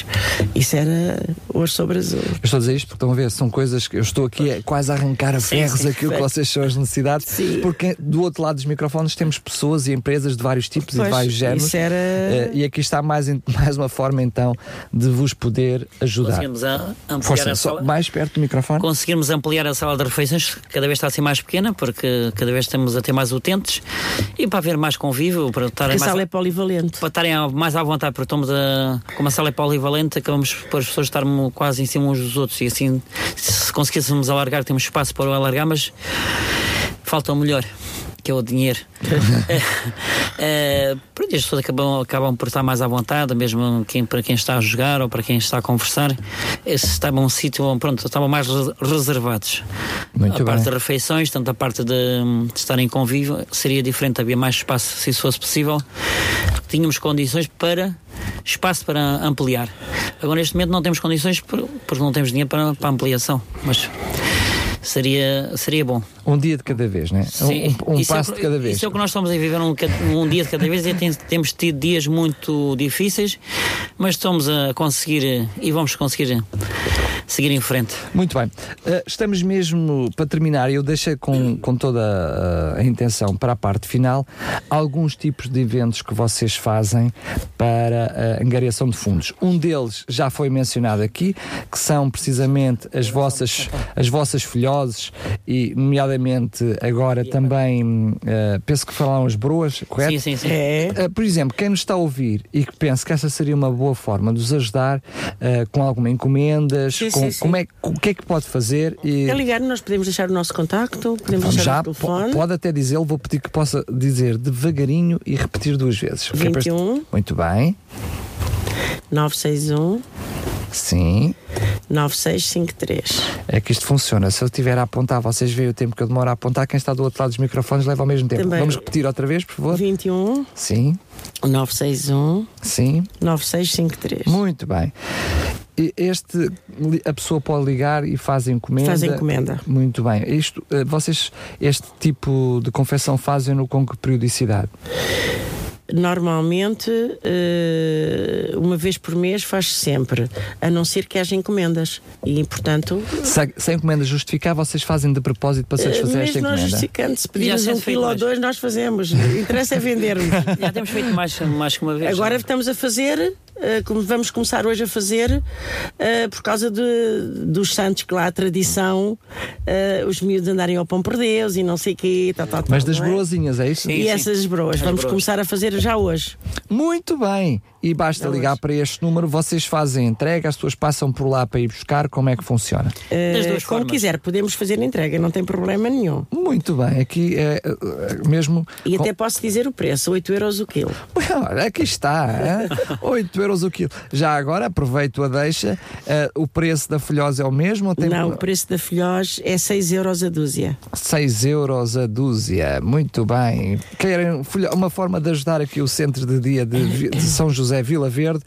Isso era hoje sobre azul. Eu estou a dizer isto porque estão a ver, são coisas que eu estou aqui quase a arrancar a ferros aqui aquilo que vocês são as necessidades, Sim. porque do outro lado dos microfones temos pessoas e empresas de vários tipos pois, e de vários géneros. Era... Uh, e aqui está mais, mais uma forma então de vos poder ajudar. Conseguimos a ampliar Força, a sala. Mais perto do microfone. Conseguimos ampliar a sala de refeições, cada vez está a ser mais pequena, porque cada vez estamos a ter mais utentes e para haver mais convívio, para estarem mais. A sala é polivalente. Para estarem mais à vontade, porque estamos a. Como a sala é polivalente, acabamos por as pessoas estarmos quase em cima uns dos outros e assim, se conseguíssemos alargar, temos espaço para o alargar, mas falta o melhor, que é o dinheiro. é, pronto, as pessoas acabam, acabam por estar mais à vontade, mesmo quem, para quem está a jogar ou para quem está a conversar, estavam um sítio pronto, estavam mais reservados. Muito a bem. parte das refeições, tanto a parte de, de estar em convívio, seria diferente, havia mais espaço se isso fosse possível. Tínhamos condições para espaço para ampliar. Agora, neste momento, não temos condições porque não temos dinheiro para, para ampliação. Mas seria, seria bom. Um dia de cada vez, né? Sim, Um, um é passo o que- de cada vez. Isso é o que nós estamos a viver um, um dia de cada vez e tem- temos tido dias muito difíceis, mas estamos a conseguir e vamos conseguir seguir em frente. Muito bem. Uh, estamos mesmo para terminar. Eu deixei com, com toda a, a intenção para a parte final alguns tipos de eventos que vocês fazem para a angariação de fundos. Um deles já foi mencionado aqui, que são precisamente as vossas, as vossas filhoses e, nomeadamente, agora também, uh, penso que falaram as broas, correto? Sim, sim, sim. Uh, por exemplo, quem nos está a ouvir e que pensa que essa seria uma boa forma de os ajudar uh, com alguma encomendas, Sim, com, sim, sim. como é, o que é que pode fazer? E, É ligar, nós podemos deixar o nosso contacto, podemos Vamos deixar já, o telefone. po- pode até dizê-lo, vou pedir que possa dizer devagarinho e repetir duas vezes. Que é para este- 21. Muito bem, 961 sim. 9653. É que isto funciona. Se eu estiver a apontar, vocês veem o tempo que eu demoro a apontar, quem está do outro lado dos microfones leva ao mesmo tempo. Também. Vamos repetir outra vez, por favor? 21 Sim, 961 sim. 9653. Muito bem. Este, a pessoa pode ligar e faz encomenda. Faz encomenda. Muito bem. Isto, eh, vocês, este tipo de confecção fazem-no com que periodicidade? Normalmente, eh, uma vez por mês faz sempre, a não ser que haja encomendas. E, portanto, Se, se a encomenda justificar, vocês fazem de propósito para eh, satisfazer esta mesmo nós encomenda? justificando, se pedirmos se um quilo ou mais. dois, nós fazemos. O interesse é vendermos. Já temos feito mais, mais que uma vez. Agora estamos a fazer, eh, como vamos começar hoje a fazer, eh, por causa de, dos santos que lá a tradição, eh, os miúdos andarem ao pão por Deus e não sei o quê. Tal, tal, tal, Mas das é? broazinhas, é isso? Sim, E essas broas, As vamos broas. começar a fazer já hoje. Muito bem. E basta Não, ligar mas- para este número, vocês fazem entrega, as pessoas passam por lá para ir buscar, como é que funciona? Eh, Das duas como formas. quiser, podemos fazer entrega, não tem problema nenhum. Muito bem, aqui é mesmo. E com- até posso dizer o preço, 8 euros o quilo. Olha, aqui está, hein? 8 euros o quilo. Já agora aproveito a deixa, eh, o preço da folhosa é o mesmo? ou Tem Não, o preço da filhós é 6 euros a dúzia. 6 euros a dúzia, muito bem. Querem uma forma de ajudar aqui o centro de dia de, de São José Vila Verde,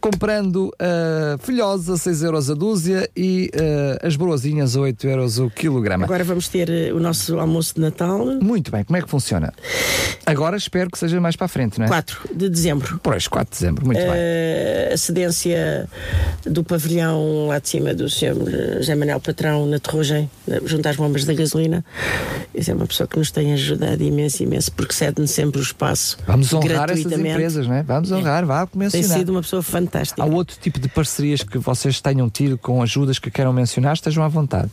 comprando uh, folhosa 6 euros a dúzia e uh, as broazinhas 8 euros o quilograma. Agora vamos ter eh, o nosso almoço de Natal, Muito bem, como é que funciona? Agora espero que seja mais para a frente, não é? 4 de dezembro. Pois, 4 de dezembro, muito bem. Eh, a cedência do pavilhão lá de cima do Sr. José Manuel Patrão na Terrugem, junto às bombas da gasolina. Esse é uma pessoa que nos tem ajudado imenso, imenso, porque cede-nos sempre o espaço. Vamos honrar essas empresas, não é? Vamos honrar, vá Tem mencionar. sido uma pessoa fantástica. Há outro tipo de parcerias que vocês tenham tido com ajudas que queiram mencionar, estejam à vontade.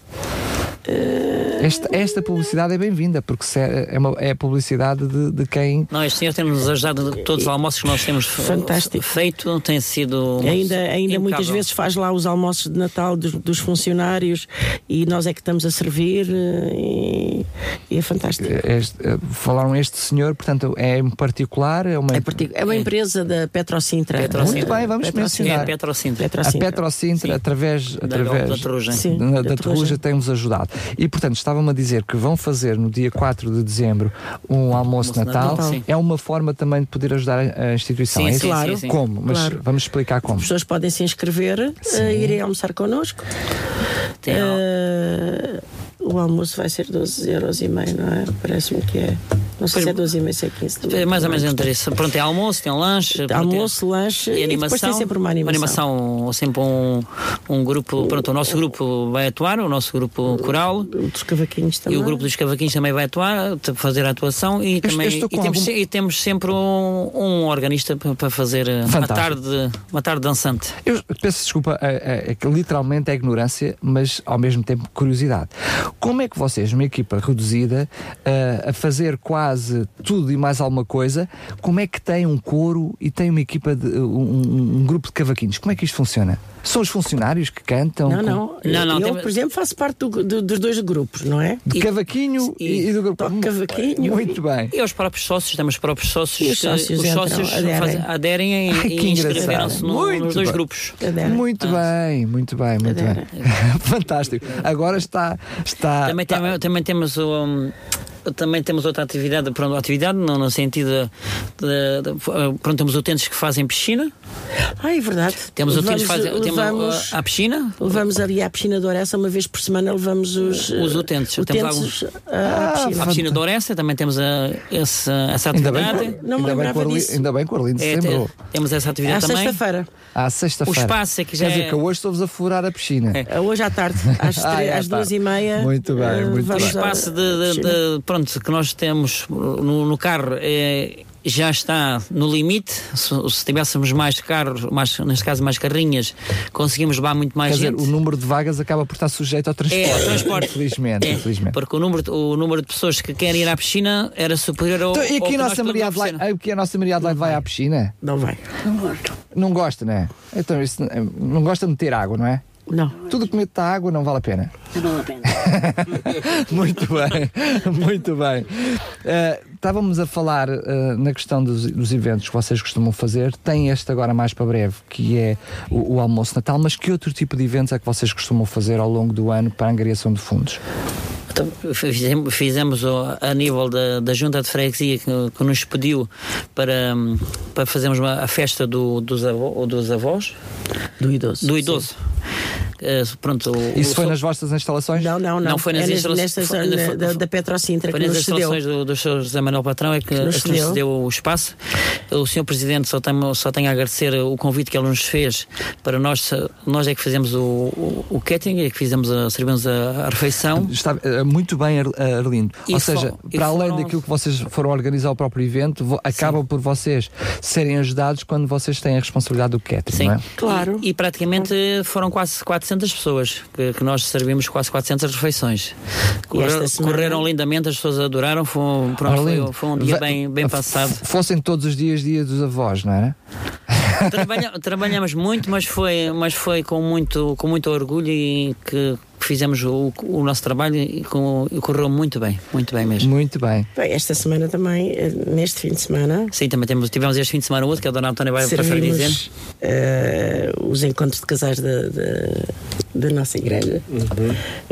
Esta, esta publicidade é bem-vinda, porque é, é, uma- é a publicidade de, de quem. Não, este senhor tem-nos ajudado todos os almoços que nós temos Fantástico. feito, tem sido. Ainda, ainda muitas vezes faz lá os almoços de Natal dos, dos funcionários e nós é que estamos a servir eh, e, e é fantástico. Este, eh, falaram este senhor, portanto, é em particular, é uma. É, partic- é uma empresa da Petrocintra. Petrocintra. Muito bem, vamos É mencionar. Petrocintra. A Petrocintra. Sim. através, Da- através da da, da da Terrugem. Terrugem, tem-nos ajudado. E, portanto, estava-me a dizer que vão fazer no dia 4 de dezembro um almoço, Natal. Natal. É uma forma também de poder ajudar a instituição. Sim, é isso? sim, Claro. sim, sim. Como? Mas Claro. vamos explicar como. As pessoas podem se inscrever, eh, irem almoçar connosco. Eh, o almoço vai ser 12 euros e meio, não é? Parece-me que é. Não sei se é 12 e meio, se é 15. É mais ou menos entre isso. Pronto, é almoço, tem lanche. pronto, Almoço, lanche e, e animação. depois tem sempre uma animação. animação, sempre um, um grupo. Pronto, o nosso grupo vai atuar, o nosso grupo coral. O dos cavaquinhos também. E o grupo dos cavaquinhos também vai atuar, fazer a atuação e Eu- eu também e temos, e temos sempre um, um organista pa- para fazer eh, uma tarde, uma tarde dançante. Eu peço desculpa, é, é- é que literalmente é ignorância, mas ao mesmo tempo curiosidade. Como é que vocês, uma equipa reduzida, ah, a fazer quase tudo e mais alguma coisa, como é que tem um coro e tem uma equipa de um, um- grupo de cavaquinhos? Como é que isto funciona? São os funcionários que cantam? Não, com- não. Não, não, Eu, tem- por exemplo, faço parte do- do- dos dois grupos, não é? De E- cavaquinho e, e- do grupo. toco cavaquinho. Muito bem. E aos próprios sócios, temos próprios sócios, E os que- sócios os entram, sócios aderem. fazem- aderem e, Ai, que e inscreveram-se no- nos dois bem. grupos. Adera. Muito bem, muito bem, muito Adera. bem. Fantástico. Agora está. está Também, está- tem- também temos o, um, também temos outra atividade, pronto, atividade no, no sentido de, de- de- pronto, temos utentes que fazem piscina, Ah, é verdade. temos utentes que Levamos- fazem temos, levamos- uh, à piscina, Levamos ali à piscina de Oressa uma vez por semana, levamos os, Os eh, utentes. Temos utentes alguns. à à piscina. piscina de Oressa, também temos a, essa, essa Ainda bem, atividade. que- Não me ainda, bem que o lembrava Arli- disso. ainda bem que o Arlindo se É, lembrou. te- temos essa À atividade também. sexta-feira. À sexta-feira. O espaço é que já Quer dizer é- que hoje estou-vos a furar a piscina. É. Eh, Hoje à tarde, às, Ah, tre- é, às tá. duas e meia. Muito bem, eh, muito O bem. à espaço de, de- de- pronto, que nós temos no, no carro é, já está no limite. Se, se tivéssemos mais carros, mais, neste caso mais carrinhas, conseguimos levar muito mais Quer dizer, gente. o número de vagas acaba por estar sujeito ao transporte. É, ao transporte. Infelizmente, É, infelizmente. Porque o número, de- o número de pessoas que querem ir à piscina era superior ao. Então, e ao aqui que a nossa Maria Adelaide, aqui a nossa Maria Adelaide vai à piscina? Não vai. Não gosta, não é? Então, isso, não gosta de meter água, não é? Não. Tudo que mete água não vale a pena. Não vale a pena. muito bem, muito bem. Eh, estávamos a falar eh, na questão dos, dos eventos que vocês costumam fazer. Tem este agora mais para breve, que é o, o almoço de Natal, mas que outro tipo de eventos é que vocês costumam fazer ao longo do ano para a angariação de fundos? Então, fizemos, fizemos a nível da, da junta de freguesia que, que nos pediu para, para fazermos uma, a festa do, dos, avó, dos avós, Do idoso. do idoso. Eh, pronto, o- Isso o- foi nas vossas instalações? Não, não, não. Não, foi nas É instala- nestas- foi- da, da Petrocintra Foi que nas nos cedeu. instalações do, do Sr. José Manuel Patrão é que, nos que nos cedeu. cedeu o espaço. O Sr. Presidente só tem, só tem a agradecer o convite que ele nos fez para nós, nós é que fizemos o, o, o catering, é que fizemos a, servimos a, a refeição. Está eh, muito bem, Ar- Arlindo. E Ou seja, para além foram- daquilo que vocês foram organizar o próprio evento, vo- acaba por vocês serem ajudados quando vocês têm a responsabilidade do catering, Sim. não é? Claro. E, e praticamente foram quase 400 pessoas que, que nós servimos quase 400 refeições. Correr- esta semana- Correram lindamente, as pessoas adoraram. Foi, um- pronto, foi, foi um dia bem, bem passado. Fossem todos os dias dia dos avós, não era? Trabalha- trabalhamos muito, mas foi, mas foi com, muito, com muito orgulho e que fizemos o, o nosso trabalho e, correu muito bem, muito bem mesmo. Muito bem. Bem, esta semana também, eh, neste fim de semana, Sim, também temos, tivemos este fim de semana outro, que a Dona Antónia vai preferir dizer. eh, os encontros de casais da, da, nossa igreja.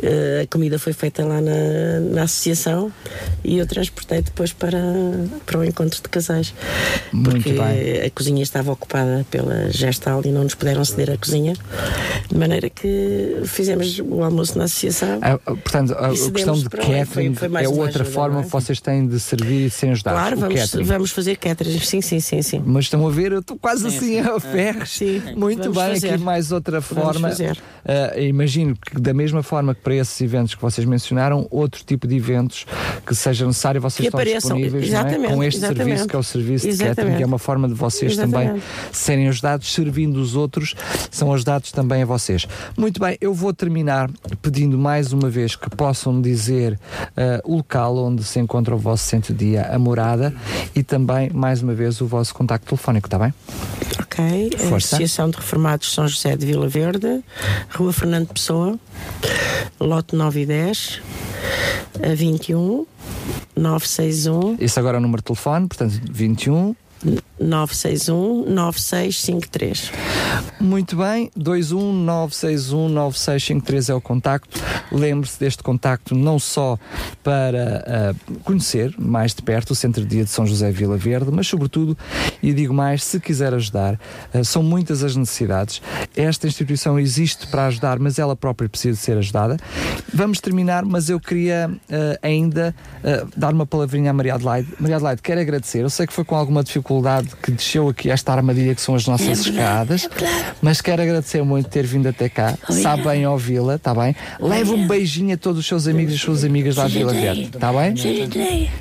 Eh, a comida foi feita lá na, na associação e eu transportei depois para, para o encontro de casais. Muito porque bem. a cozinha estava ocupada pela gestal e não nos puderam ceder a cozinha. De maneira que fizemos o almoço na associação. Ah, ah, portanto, a, questão de foi- catering foi mais é outra ajuda, forma é? que vocês têm de servir e serem ajudados. Claro, vamos, catering. vamos fazer catering. Sim, sim, sim, sim. Mas estão a ver, eu estou quase assim a ferros. Sim, Muito vamos bem, fazer. aqui mais outra Vamos forma. fazer. Ah, imagino que da mesma forma que para esses eventos que vocês mencionaram, outro tipo de eventos que seja necessário, vocês Que estão apareçam, disponíveis é? exatamente, com este exatamente. serviço que é o serviço de catering, Exatamente. que é uma forma de vocês também Exatamente. serem ajudados, servindo os outros, são ajudados também a vocês. Muito bem, eu vou terminar pedindo mais uma vez que possam dizer ah, o local onde se encontra o vosso centro de dia, a morada e também, mais uma vez, o vosso contacto telefónico, está bem? Ok, Força. Associação de Reformados São José de Vila Verde, Rua Fernando Pessoa, lote 9 e 10, a 21 961 Esse agora é o número de telefone, portanto, 21 961 9653. Muito bem, 219619653 é o contacto. Lembre-se deste contacto não só para ah, conhecer mais de perto o Centro de Dia de São José Vila Verde, mas sobretudo, e digo mais, se quiser ajudar, ah, são muitas as necessidades. Esta instituição existe para ajudar, mas ela própria precisa de ser ajudada. Vamos terminar, mas eu queria ah, ainda dar uma palavrinha à Maria Adelaide. Maria Adelaide, quero agradecer. Eu sei que foi com alguma dificuldade que desceu aqui esta armadilha que são as nossas escadas, mas quero agradecer muito ter vindo até cá. Sabe bem ouvi-la, está bem? Leve um beijinho a todos os seus amigos e as suas amigas lá de Vila Verde, está bem?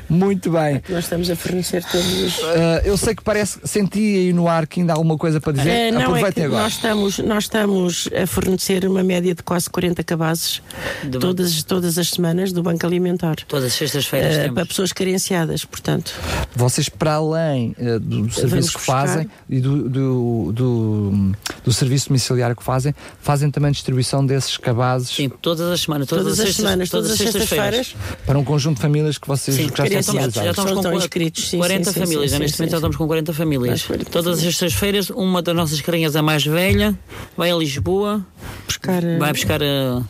Muito bem. Nós estamos a fornecer todos os. Ah, eu sei que parece, senti aí no ar que ainda há alguma coisa para dizer. Eh, não, é Aproveitem que agora. nós estamos, nós estamos a fornecer uma média de quase 40 cabazes todas, todas as semanas do Banco Alimentar. Todas as sextas-feiras temos. para pessoas carenciadas, portanto. Vocês, para além eh, do serviço que buscar. fazem e do, do, do, do serviço domiciliário que fazem, fazem também distribuição desses cabazes Sim, todas as semanas, todas, Todas, as as semanas, todas as sextas-feiras. para um conjunto de famílias que vocês Sim, que já estão já organizadas. estamos Estão com inscritos, sim, 40 sim, sim, famílias, sim, já neste sim, momento já estamos com 40 famílias. Mais 40 Todas as sextas-feiras, uma das nossas carinhas, a mais velha, vai a Lisboa, Buscar, eh, vai buscar, eh,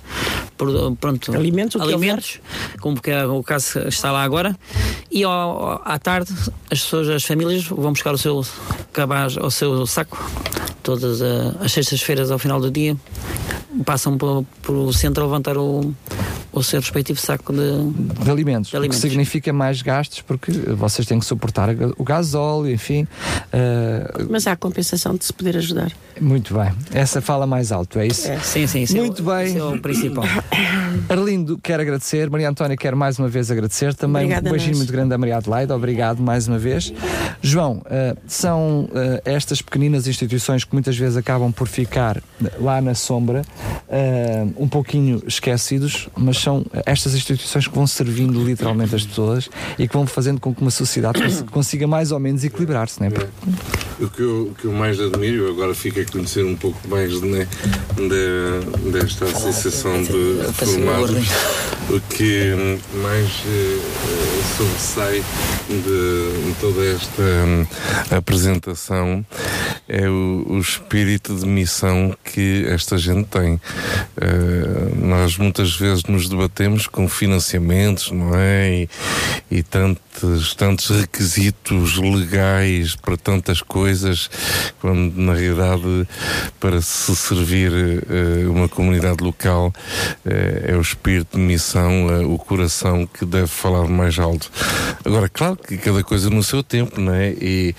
pronto, alimentos, alimentos como que é o caso está lá agora, e ao, à tarde as pessoas, as famílias vão buscar o seu cabaz, o seu saco, todas as sextas-feiras ao final do dia, passam pelo centro a levantar o, o seu respectivo saco de, de alimentos, de alimentos. O que significa mais gastos porque vocês têm que suportar o gasóleo, enfim. Uh, Mas há a compensação de se poder ajudar. Muito bem. Essa fala mais alto, é isso? É. Sim, sim, sim. Muito bem. Esse é o principal. Arlindo, quero agradecer. Maria Antónia, quero mais uma vez agradecer. Também Obrigada um beijinho muito grande a Maria Adelaide. Obrigado mais uma vez. João, uh, são uh, estas pequeninas instituições que muitas vezes acabam por ficar lá na sombra, um pouquinho esquecidos, mas são estas instituições que vão servindo literalmente as pessoas e que vão fazendo com que uma sociedade consiga mais ou menos equilibrar-se, não é? O que eu, o que eu mais admiro, agora fico a conhecer um pouco mais né, de, desta associação de formados, o que mais uh, sobressai de, toda esta um, apresentação é o, o, espírito de missão que esta gente tem. Uh, nós muitas vezes nos debatemos com financiamentos, não é? E, e tantos, tantos requisitos legais para tantas coisas, quando na realidade para se servir uh, uma comunidade local uh, é o espírito de missão, uh, o coração que deve falar mais alto. Agora, claro que cada coisa no seu tempo, não é? E,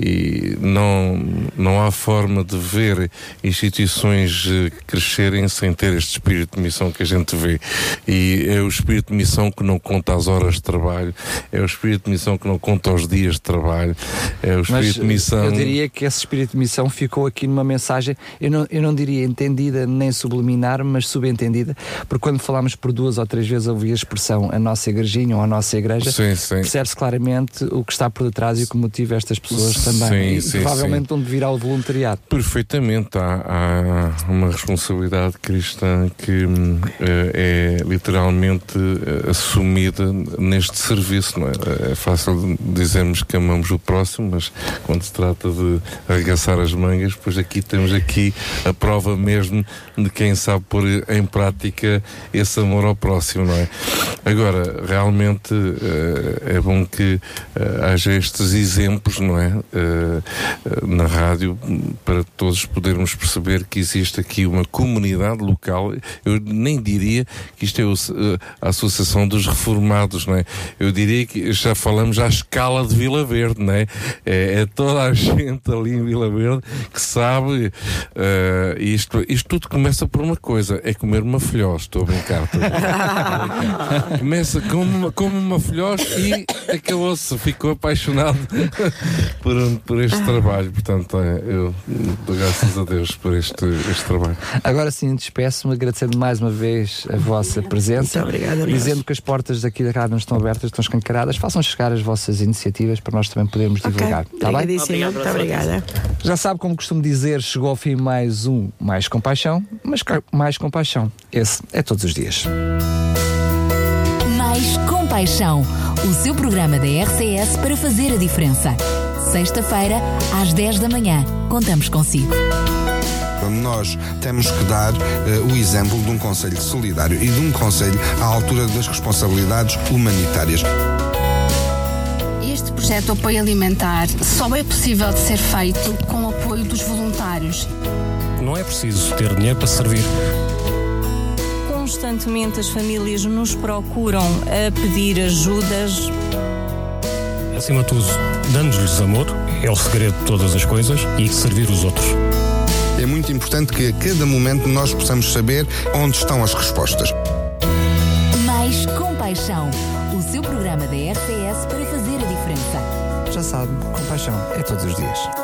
e não, não há forma de ver instituições crescerem sem ter este espírito de missão que a gente vê. E é o espírito de missão que não conta as horas de trabalho, é o espírito de missão que não conta os dias de trabalho, é o espírito Mas, de missão. Eu diria que esse espírito de missão ficou aqui numa mensagem, eu não, eu não diria entendida nem subliminar, mas subentendida, porque quando falamos por duas ou três vezes ouvi a expressão a nossa igrejinha ou a nossa igreja, percebe-se claramente o que está por detrás e o que motiva estas pessoas também. Sim, e, sim, provavelmente sim. onde virá o voluntariado. Perfeitamente, há, há uma responsabilidade cristã que uh, é literalmente uh, assumida neste serviço. Não é? É fácil dizermos que amamos o próximo, mas quando se trata de arregaçar as mangas, pois aqui temos aqui a prova mesmo de quem sabe pôr em prática esse amor ao próximo, não é? Agora, realmente uh, é bom que uh, haja estes exemplos, não é? Uh, na rádio, para todos podermos perceber que existe aqui uma comunidade local. Eu nem diria que isto é a Associação dos Reformados, não é? Eu diria que já falamos à escala de Vila Verde, não é? É, é toda a gente ali em Vila Verde que sabe uh, isto, isto tudo começa por uma coisa, é comer uma filhós, estou a brincar. Estou a brincar. começa com uma, como uma filhós e acabou-se, ficou apaixonado por, por este trabalho. Portanto, eu dou graças a Deus por este, este trabalho. Agora sim, despeço-me agradecendo mais uma vez a vossa presença. Muito obrigado, dizendo que as portas daqui da rádio não estão abertas, estão escancaradas. Façam chegar as vossas iniciativas para nós também podermos okay. divulgar. Está bem? Muito obrigada. Já sabe, como costumo dizer, chegou ao fim mais um Mais Compaixão, mas mais compaixão. Esse é todos os dias. Mais Compaixão, o seu programa da RCS para fazer a diferença. Sexta-feira, às 10 da manhã. Contamos consigo. Nós temos que dar uh, o exemplo de um Conselho solidário e de um Conselho à altura das responsabilidades humanitárias. Projeto de apoio alimentar só é possível de ser feito com o apoio dos voluntários. Não é preciso ter dinheiro para servir constantemente as famílias nos procuram a pedir ajudas. Acima de tudo, dando-lhes amor, é o segredo de todas as coisas e servir os outros. É muito importante que a cada momento nós possamos saber onde estão as respostas. Mais compaixão. O seu programa da RTS sabe, compaixão é todos os dias.